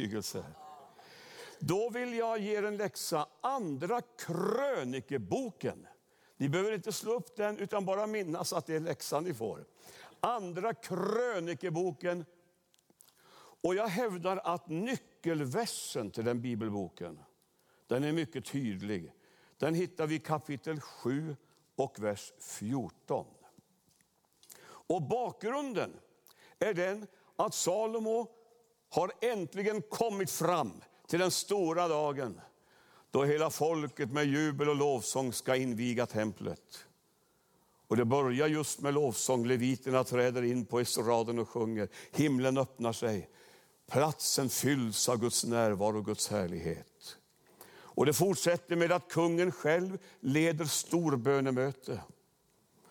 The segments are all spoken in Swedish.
övertygelse. Då vill jag ge er en läxa, Andra krönikeboken. Ni behöver inte slå upp den, utan bara minnas att det är läxan ni får. Andra krönikeboken. Och jag hävdar att nyckelversen till den bibelboken, den är mycket tydlig. Den hittar vi i kapitel 7 och vers 14. Och bakgrunden är den att Salomo har äntligen kommit fram till den stora dagen då hela folket med jubel och lovsång ska inviga templet. Och det börjar just med lovsång. Leviterna träder in på estraden och sjunger. Himlen öppnar sig. Platsen fylls av Guds närvaro och Guds härlighet. Och det fortsätter med att kungen själv leder storbönemöte.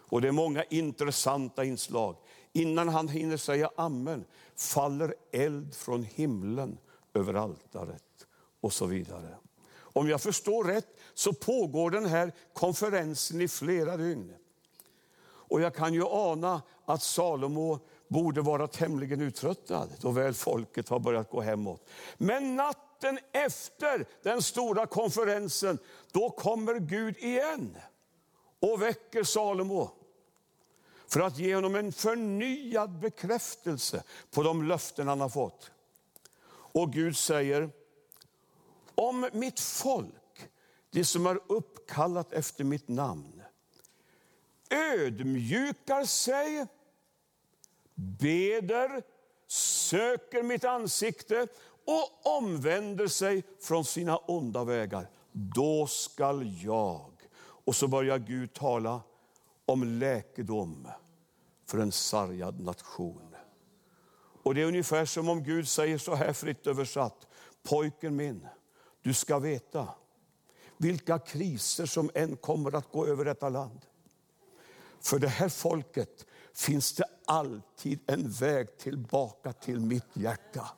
Och det är många intressanta inslag. Innan han hinner säga amen faller eld från himlen över altaret och så vidare. Om jag förstår rätt så pågår den här konferensen i flera dygn. Och jag kan ju ana att Salomo borde vara tämligen uttröttad då väl folket har börjat gå hemåt. Men natten efter den stora konferensen, då kommer Gud igen och väcker Salomo för att ge honom en förnyad bekräftelse på de löften han har fått. Och Gud säger, om mitt folk, det som är uppkallat efter mitt namn, ödmjukar sig, beder, söker mitt ansikte och omvänder sig från sina onda vägar, då skall jag. Och så börjar Gud tala om läkedom för en sargad nation. Och Det är ungefär som om Gud säger så här fritt översatt. Pojken min, du ska veta vilka kriser som än kommer att gå över detta land. För det här folket finns det alltid en väg tillbaka till mitt hjärta.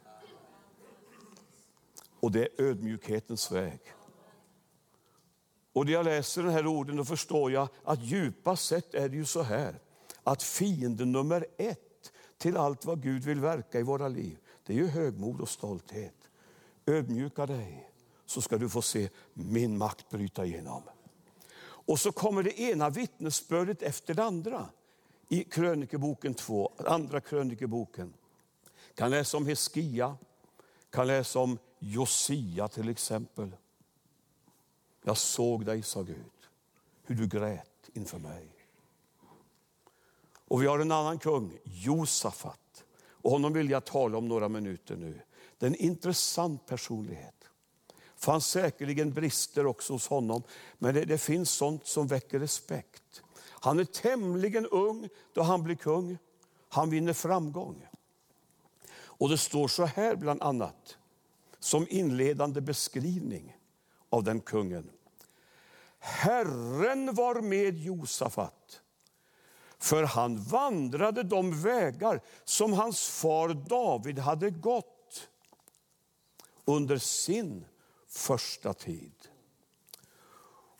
Och det är ödmjukhetens väg. Och när jag läser den här orden då förstår jag att djupast sett är det ju så här att fienden nummer ett till allt vad Gud vill verka i våra liv, det är ju högmod och stolthet. Ödmjuka dig så ska du få se min makt bryta igenom. Och så kommer det ena vittnesbördet efter det andra i krönikeboken 2, andra krönikeboken. Kan läsa om Heskia, kan läsa om Josia till exempel. Jag såg dig, sa Gud, hur du grät inför mig. Och vi har en annan kung, Josafat. Och honom vill jag tala om några minuter nu. Det är en intressant personlighet. Det fanns säkerligen brister också hos honom, men det, det finns sånt som väcker respekt. Han är tämligen ung då han blir kung. Han vinner framgång. Och det står så här bland annat, som inledande beskrivning av den kungen. Herren var med Josafat, för han vandrade de vägar som hans far David hade gått under sin första tid.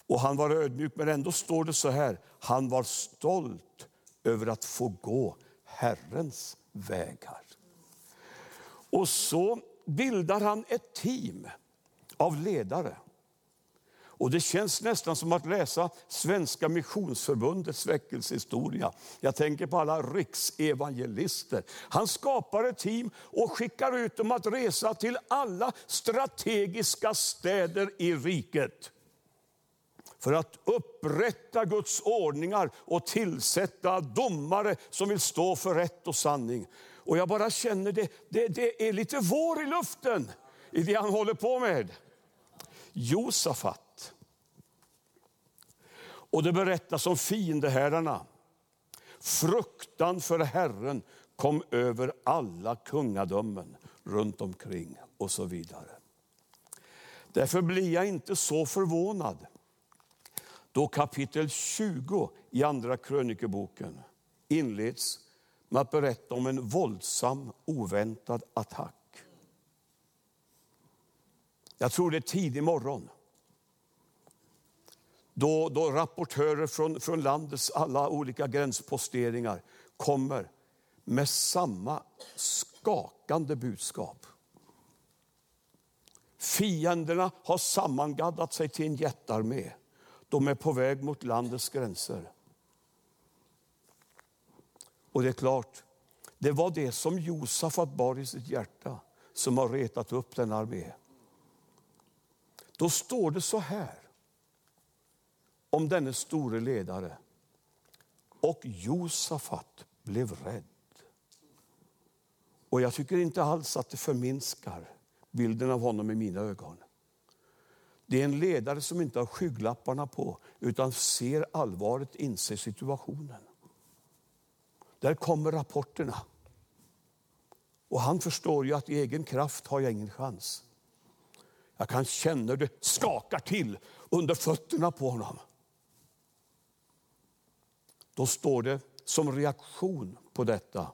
Och han var ödmjuk, men ändå står det så här, han var stolt över att få gå Herrens vägar. Och så bildar han ett team av ledare. Och Det känns nästan som att läsa Svenska missionsförbundets väckelsehistoria. Jag tänker på alla riksevangelister. Han skapar ett team och skickar ut dem att resa till alla strategiska städer i riket för att upprätta Guds ordningar och tillsätta domare som vill stå för rätt och sanning. Och jag bara känner det, det, det är lite vår i luften i det han håller på med. Josafat och det berättas om fiendehärdarna. Fruktan för Herren kom över alla kungadömen runt omkring och så vidare. Därför blir jag inte så förvånad då kapitel 20 i Andra krönikeboken inleds med att berätta om en våldsam, oväntad attack. Jag tror det är tidig morgon då, då rapportörer från, från landets alla olika gränsposteringar kommer med samma skakande budskap. Fienderna har sammangaddat sig till en jättearmé. De är på väg mot landets gränser. Och det är klart, det var det som Josafat bar i sitt hjärta som har retat upp den armé. Då står det så här om denne store ledare. Och Josafat blev rädd. Och jag tycker inte alls att det förminskar bilden av honom i mina ögon. Det är en ledare som inte har skygglapparna på utan ser allvaret, inser situationen. Där kommer rapporterna. Och han förstår ju att i egen kraft har jag ingen chans. Jag kan känna det skakar till under fötterna på honom. Då står det som reaktion på detta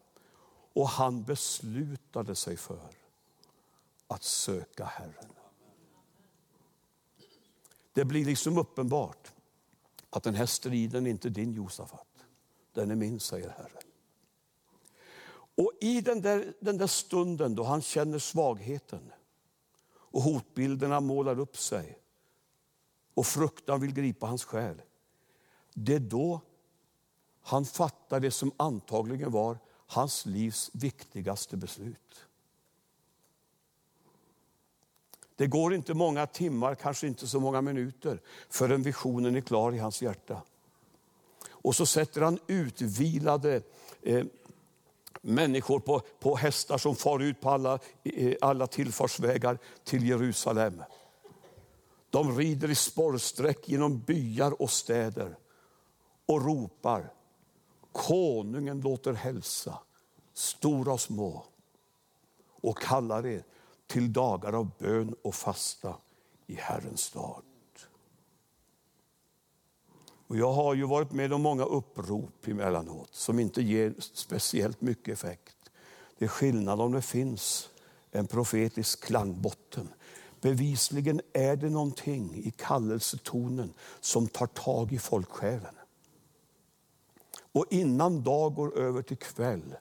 och han beslutade sig för att söka Herren. Det blir liksom uppenbart att den här striden är inte din Josafat. Den är min, säger Herren. Och i den där, den där stunden då han känner svagheten och hotbilderna målar upp sig och fruktan vill gripa hans själ. Det är då han fattar det som antagligen var hans livs viktigaste beslut. Det går inte många timmar, kanske inte så många minuter förrän visionen är klar i hans hjärta. Och så sätter han utvilade eh, människor på, på hästar som far ut på alla, eh, alla tillfartsvägar till Jerusalem. De rider i spårsträck genom byar och städer och ropar Konungen låter hälsa, stora och små och kallar er till dagar av bön och fasta i Herrens stad. Och jag har ju varit med om många upprop emellanåt som inte ger speciellt mycket effekt. Det är skillnad om det finns en profetisk klangbotten. Bevisligen är det någonting i kallelsetonen som tar tag i folksjälen. Och innan dag går över till kväll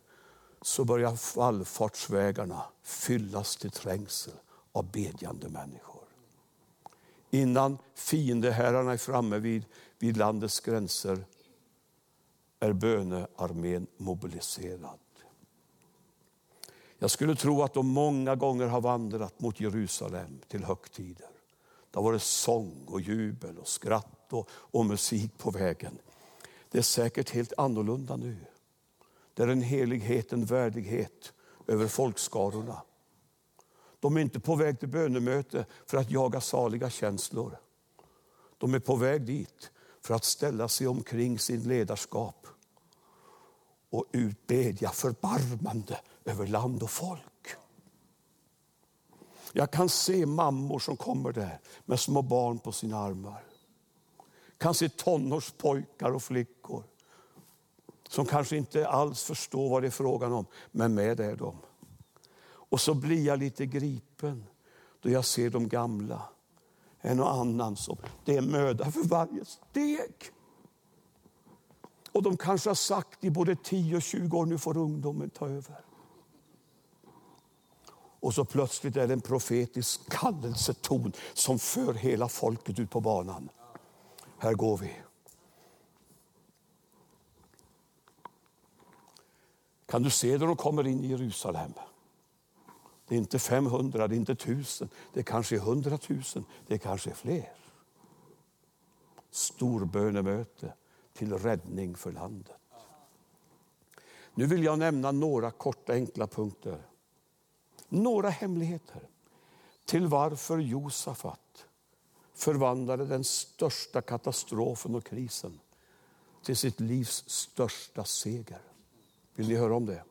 så börjar vallfartsvägarna fyllas till trängsel av bedjande människor. Innan fiendeherrarna är framme vid, vid landets gränser är bönearmén mobiliserad. Jag skulle tro att de många gånger har vandrat mot Jerusalem till högtider. Det har varit sång och jubel och skratt och, och musik på vägen. Det är säkert helt annorlunda nu. Det är en helighet, en värdighet över folkskarorna. De är inte på väg till bönemöte för att jaga saliga känslor. De är på väg dit för att ställa sig omkring sin ledarskap och utbedja förbarmande över land och folk. Jag kan se mammor som kommer där med små barn på sina armar. Kan se tonårspojkar och flickor som kanske inte alls förstår vad det är frågan om, men med är de. Och så blir jag lite gripen då jag ser de gamla. En och annan som, det är möda för varje steg. Och de kanske har sagt i både 10 och 20 år, nu får ungdomen ta över. Och så plötsligt är det en profetisk kallelseton som för hela folket ut på banan. Här går vi. Kan du se när de kommer in i Jerusalem? Det är inte 500, det är inte 1000, det kanske är 100 000, det kanske är fler. Storbönemöte till räddning för landet. Nu vill jag nämna några korta enkla punkter. Några hemligheter till varför Josafat förvandlade den största katastrofen och krisen till sitt livs största seger. Vill ni höra om det?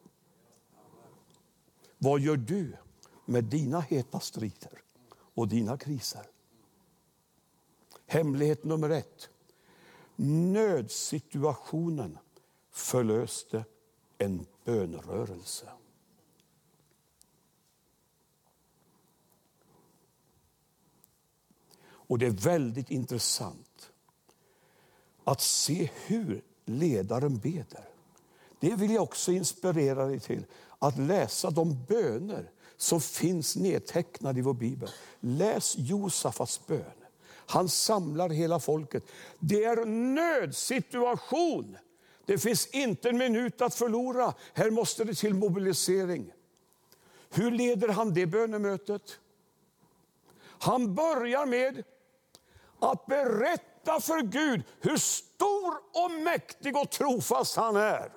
Vad gör du med dina heta strider och dina kriser? Hemlighet nummer ett. Nödsituationen förlöste en bönrörelse. Och det är väldigt intressant att se hur ledaren beder. Det vill jag också inspirera dig till. Att läsa de böner som finns nedtecknade i vår bibel. Läs Josafats bön. Han samlar hela folket. Det är en nödsituation. Det finns inte en minut att förlora. Här måste det till mobilisering. Hur leder han det bönemötet? Han börjar med att berätta för Gud hur stor och mäktig och trofast han är.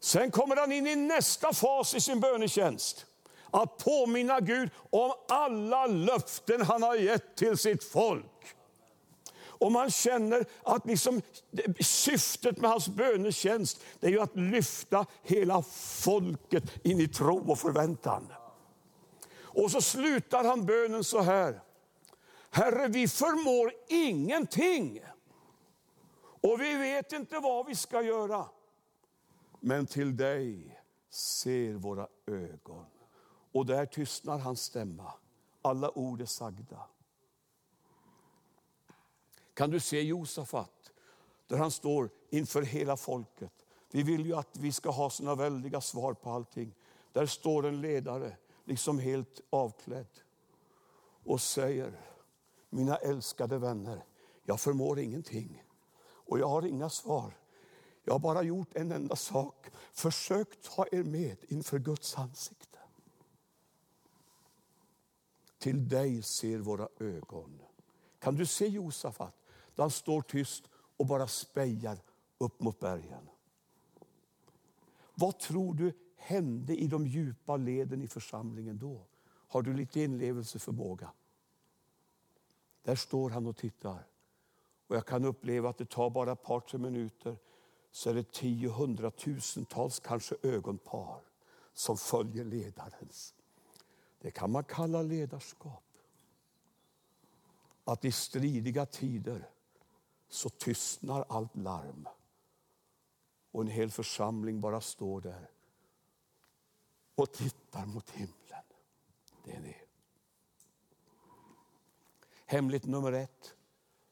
Sen kommer han in i nästa fas i sin bönetjänst. Att påminna Gud om alla löften han har gett till sitt folk. Och man känner att liksom, syftet med hans bönetjänst det är ju att lyfta hela folket in i tro och förväntan. Och så slutar han bönen så här. Herre, vi förmår ingenting. Och vi vet inte vad vi ska göra. Men till dig ser våra ögon. Och där tystnar hans stämma. Alla ord är sagda. Kan du se Josafat, där han står inför hela folket. Vi vill ju att vi ska ha såna väldiga svar på allting. Där står en ledare, liksom helt avklädd och säger, mina älskade vänner, jag förmår ingenting och jag har inga svar. Jag har bara gjort en enda sak. Försök ta er med inför Guds ansikte. Till dig ser våra ögon. Kan du se Josafat? Han står tyst och bara spejar upp mot bergen. Vad tror du hände i de djupa leden i församlingen då? Har du lite inlevelseförmåga? Där står han och tittar. Och jag kan uppleva att det tar bara ett par, tre minuter så är det tio, hundratusentals kanske ögonpar som följer ledarens. Det kan man kalla ledarskap. Att i stridiga tider så tystnar allt larm. Och en hel församling bara står där och tittar mot himlen. Det är det. Hemligt nummer ett.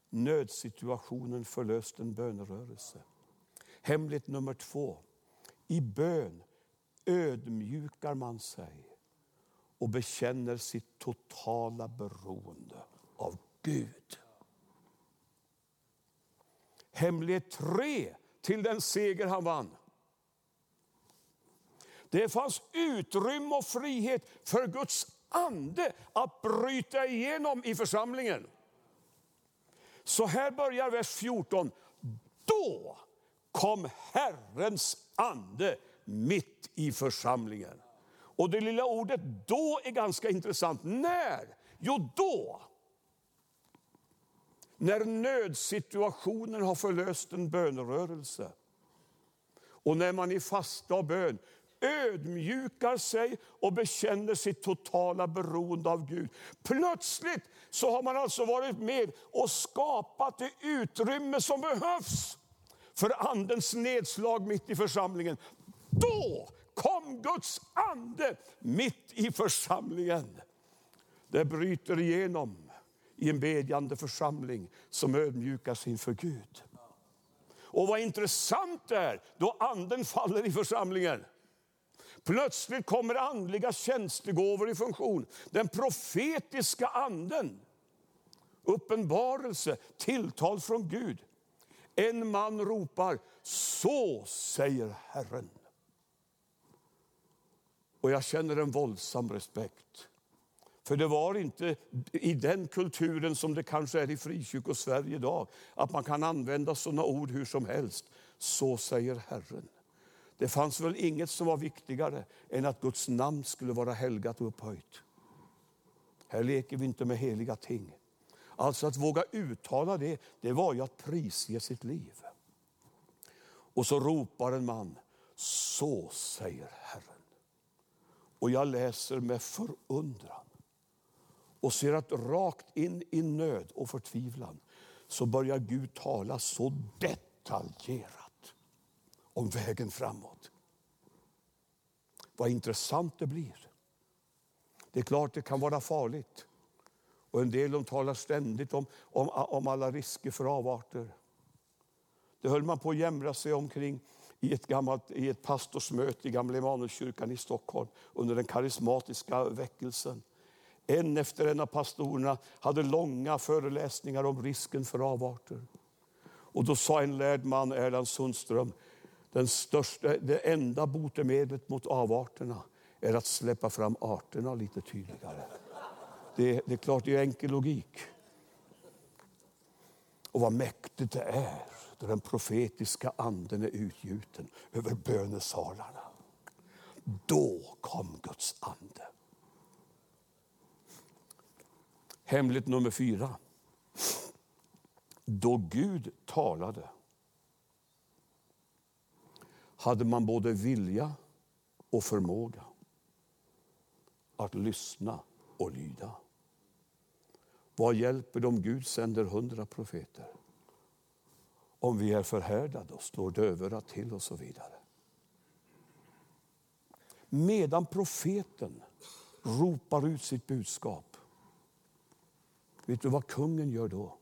Nödsituationen förlöst en bönerörelse. Hemligt nummer två. I bön ödmjukar man sig och bekänner sitt totala beroende av Gud. Hemlighet tre till den seger han vann. Det fanns utrymme och frihet för Guds ande att bryta igenom i församlingen. Så här börjar vers 14. Då kom Herrens ande mitt i församlingen. Och det lilla ordet då är ganska intressant. När? Jo, då. När nödsituationen har förlöst en bönerörelse. Och när man i fasta och bön ödmjukar sig och bekänner sitt totala beroende av Gud. Plötsligt så har man alltså varit med och skapat det utrymme som behövs för andens nedslag mitt i församlingen. Då kom Guds ande mitt i församlingen. Det bryter igenom i en bedjande församling som ödmjukar sig inför Gud. Och vad intressant det är då anden faller i församlingen. Plötsligt kommer andliga tjänstegåvor i funktion. Den profetiska anden, uppenbarelse, tilltal från Gud. En man ropar, så säger Herren. Och jag känner en våldsam respekt. För det var inte i den kulturen som det kanske är i frikyrkosverige idag, att man kan använda sådana ord hur som helst. Så säger Herren. Det fanns väl inget som var viktigare än att Guds namn skulle vara helgat och upphöjt. Här leker vi inte med heliga ting. Alltså att våga uttala det, det var ju att prisge sitt liv. Och så ropar en man, så säger Herren. Och jag läser med förundran och ser att rakt in i nöd och förtvivlan så börjar Gud tala så detaljerat om vägen framåt. Vad intressant det blir. Det är klart det kan vara farligt. Och En del de talar ständigt om, om, om alla risker för avarter. Det höll man på att jämra sig omkring i ett, gammalt, i ett pastorsmöte i Gamla Emanuelskyrkan i Stockholm under den karismatiska väckelsen. En efter en av pastorerna hade långa föreläsningar om risken för avarter. Och då sa en lärd man, Erland Sundström, den största, det enda botemedlet mot avarterna är att släppa fram arterna lite tydligare. Det, det är klart, det är enkel logik. Och vad mäktigt det är då den profetiska anden är utgjuten över bönesalarna. Då kom Guds ande. Hemligt nummer fyra. Då Gud talade hade man både vilja och förmåga att lyssna och lyda. Vad hjälper det om Gud sänder hundra profeter? Om vi är förhärdade och slår dövörat till och så vidare. Medan profeten ropar ut sitt budskap, vet du vad kungen gör då?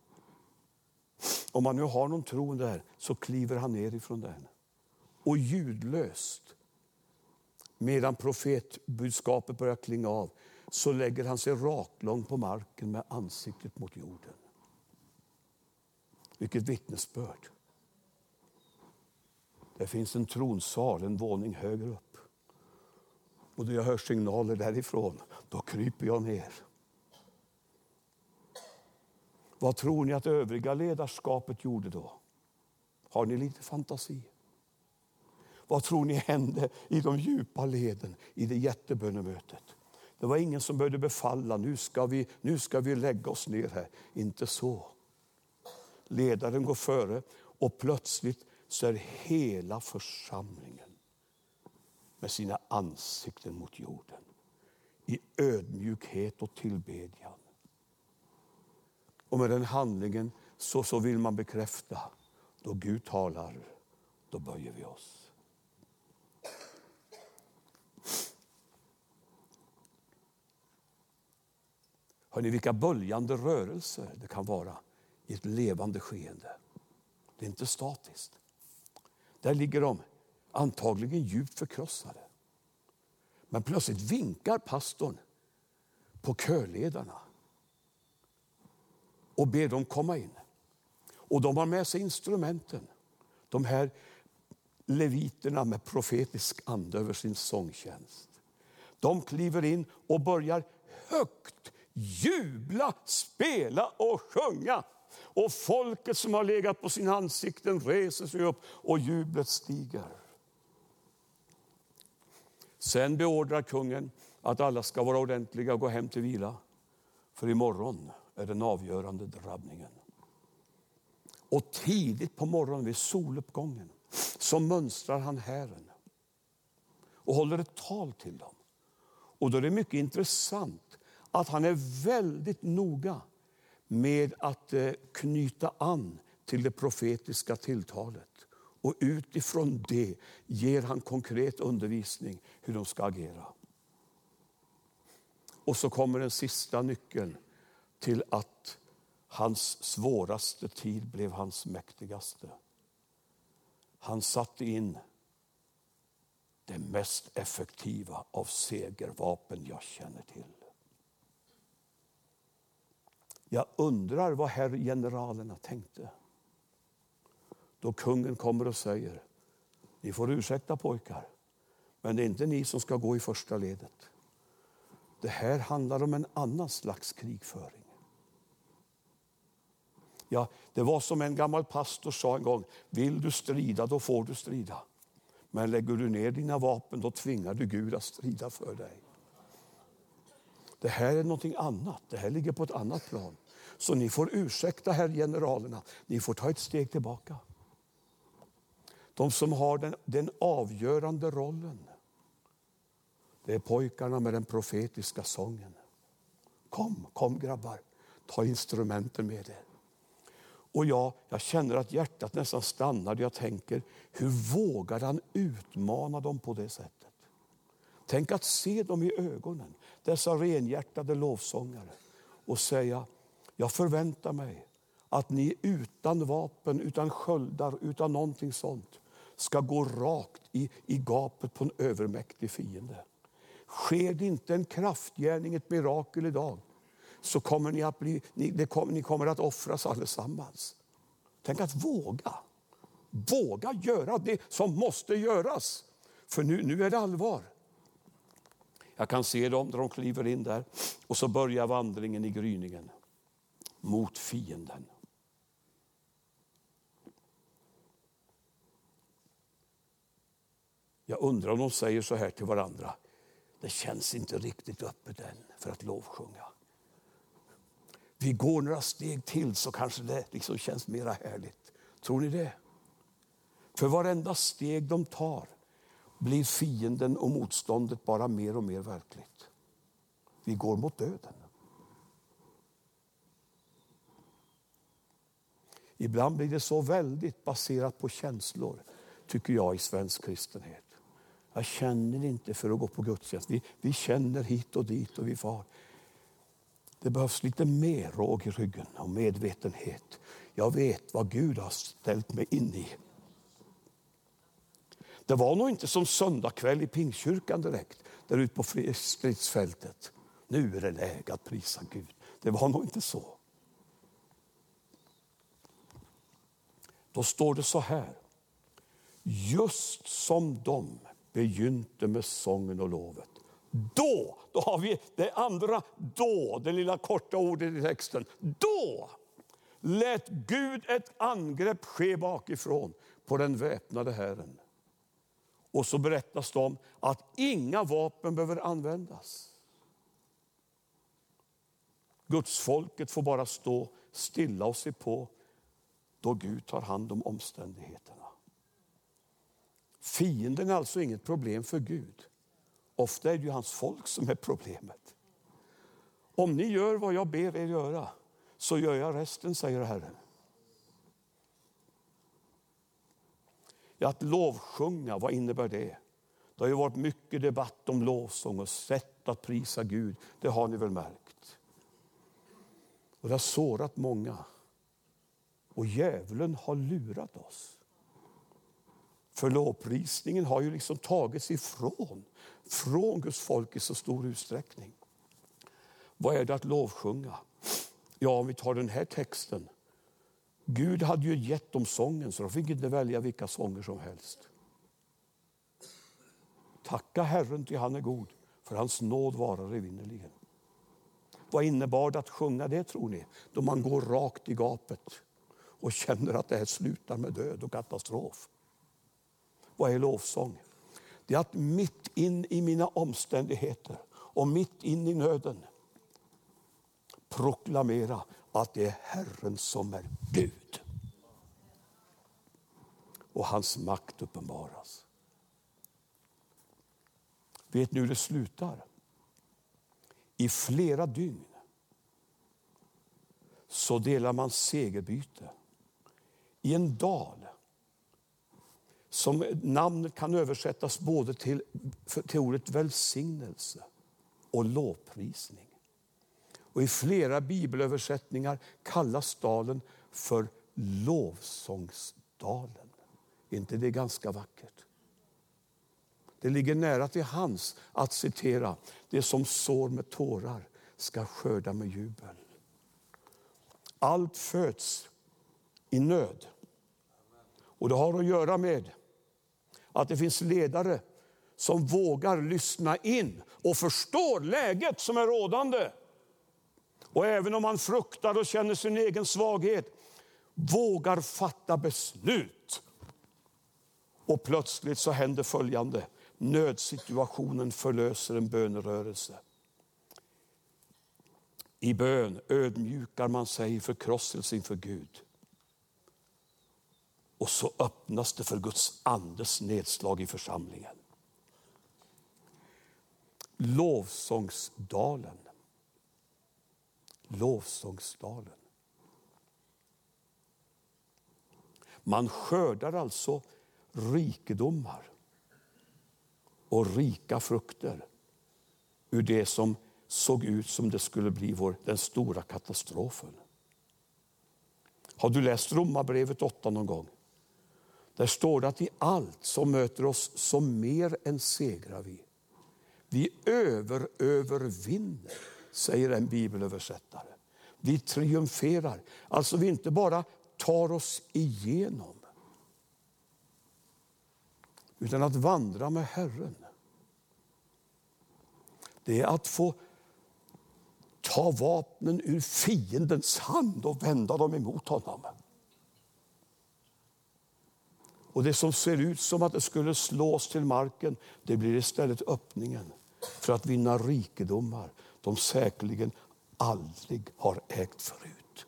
Om man nu har någon troende här, så kliver han ner ifrån den. Och ljudlöst, medan profetbudskapet börjar klinga av, så lägger han sig raklång på marken med ansiktet mot jorden. Vilket vittnesbörd. Det finns en tronsal en våning högre upp. Och då jag hör signaler därifrån, då kryper jag ner. Vad tror ni att övriga ledarskapet gjorde då? Har ni lite fantasi? Vad tror ni hände i de djupa leden i det jättebönemötet? Det var ingen som började befalla, nu ska vi, nu ska vi lägga oss ner här. Inte så. Ledaren går före och plötsligt så är hela församlingen med sina ansikten mot jorden i ödmjukhet och tillbedjan. Och med den handlingen så, så vill man bekräfta, då Gud talar, då böjer vi oss. Hör vilka böljande rörelser det kan vara i ett levande skeende. Det är inte statiskt. Där ligger de antagligen djupt förkrossade. Men plötsligt vinkar pastorn på körledarna och ber dem komma in. Och de har med sig instrumenten. De här leviterna med profetisk ande över sin sångtjänst. De kliver in och börjar högt jubla, spela och sjunga. Och folket som har legat på sina ansikten reser sig upp och jublet stiger. Sen beordrar kungen att alla ska vara ordentliga och gå hem till vila. För imorgon är den avgörande drabbningen. Och tidigt på morgonen vid soluppgången så mönstrar han hären och håller ett tal till dem. Och då är det mycket intressant att han är väldigt noga med att eh, knyta an till det profetiska tilltalet. Och utifrån det ger han konkret undervisning hur de ska agera. Och så kommer den sista nyckeln till att hans svåraste tid blev hans mäktigaste. Han satte in det mest effektiva av segervapen jag känner till. Jag undrar vad herr generalerna tänkte. Då kungen kommer och säger, ni får ursäkta pojkar, men det är inte ni som ska gå i första ledet. Det här handlar om en annan slags krigföring. Ja, det var som en gammal pastor sa en gång, vill du strida då får du strida. Men lägger du ner dina vapen då tvingar du Gud att strida för dig. Det här är någonting annat, det här ligger på ett annat plan. Så ni får ursäkta herr generalerna, ni får ta ett steg tillbaka. De som har den, den avgörande rollen, det är pojkarna med den profetiska sången. Kom, kom grabbar, ta instrumenten med er. Och jag, jag känner att hjärtat nästan stannar jag tänker, hur vågar han utmana dem på det sättet? Tänk att se dem i ögonen, dessa renhjärtade lovsångare och säga, jag förväntar mig att ni utan vapen, utan sköldar, utan någonting sånt ska gå rakt i, i gapet på en övermäktig fiende. Sker det inte en kraftgärning, ett mirakel idag, så kommer ni att, bli, ni, det kommer, ni kommer att offras allesammans. Tänk att våga. Våga göra det som måste göras. För nu, nu är det allvar. Jag kan se dem när de kliver in där och så börjar vandringen i gryningen mot fienden. Jag undrar om de säger så här till varandra. Det känns inte riktigt öppet än för att lovsjunga. Vi går några steg till så kanske det liksom känns mera härligt. Tror ni det? För varenda steg de tar blir fienden och motståndet bara mer och mer verkligt. Vi går mot döden. Ibland blir det så väldigt baserat på känslor, tycker jag, i svensk kristenhet. Jag känner inte för att gå på gudstjänst. Vi, vi känner hit och dit och vi far. Det behövs lite mer råg i ryggen och medvetenhet. Jag vet vad Gud har ställt mig in i. Det var nog inte som söndagkväll i Pingstkyrkan direkt, där ute på stridsfältet. Nu är det läge att prisa Gud. Det var nog inte så. Då står det så här. Just som de begynte med sången och lovet. Då, då har vi det andra då, det lilla korta ordet i texten. Då lät Gud ett angrepp ske bakifrån på den väpnade Herren. Och så berättas det om att inga vapen behöver användas. Gudsfolket får bara stå stilla och se på då Gud tar hand om omständigheterna. Fienden är alltså inget problem för Gud. Ofta är det ju hans folk som är problemet. Om ni gör vad jag ber er göra, så gör jag resten, säger Herren. Att lovsjunga, vad innebär det? Det har ju varit mycket debatt om lovsång och sätt att prisa Gud. Det har ni väl märkt? Och det har sårat många. Och djävulen har lurat oss. För lovprisningen har ju liksom tagits ifrån från Guds folk i så stor utsträckning. Vad är det att lovsjunga? Ja, om vi tar den här texten. Gud hade ju gett dem sången så de fick inte välja vilka sånger som helst. Tacka Herren till han är god, för hans nåd varar evinnerligen. Vad innebar det att sjunga det tror ni? Då man går rakt i gapet och känner att det här slutar med död och katastrof. Vad är lovsång? Det är att mitt in i mina omständigheter och mitt in i nöden proklamera att det är Herren som är Gud. Och hans makt uppenbaras. Vet ni hur det slutar? I flera dygn så delar man segerbyte i en dal som namnet kan översättas både till, till ordet välsignelse och lovprisning. Och I flera bibelöversättningar kallas dalen för lovsångsdalen. Är inte det ganska vackert? Det ligger nära till hans att citera det som sår med tårar ska skörda med jubel. Allt föds i nöd. Och Det har att göra med att det finns ledare som vågar lyssna in och förstår läget som är rådande. Och även om man fruktar och känner sin egen svaghet, vågar fatta beslut. Och plötsligt så händer följande. Nödsituationen förlöser en bönerörelse. I bön ödmjukar man sig i förkrosselse inför Gud. Och så öppnas det för Guds andes nedslag i församlingen. Lovsångsdalen. Lovsångsdalen. Man skördar alltså rikedomar och rika frukter ur det som såg ut som det skulle bli vår, den stora katastrofen. Har du läst Romarbrevet 8 någon gång? Där står det att i allt som möter oss som mer än segrar vi. Vi överövervinner, säger en bibelöversättare. Vi triumferar. Alltså vi inte bara tar oss igenom. Utan att vandra med Herren. Det är att få ta vapnen ur fiendens hand och vända dem emot honom. Och det som ser ut som att det skulle slås till marken, det blir istället öppningen för att vinna rikedomar de säkerligen aldrig har ägt förut.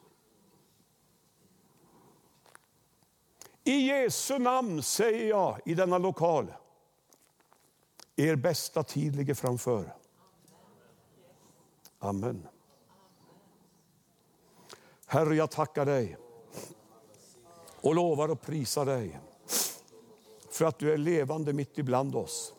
I Jesu namn säger jag i denna lokal, er bästa tid ligger framför. Amen. Herre, jag tackar dig och lovar och prisar dig för att du är levande mitt ibland oss.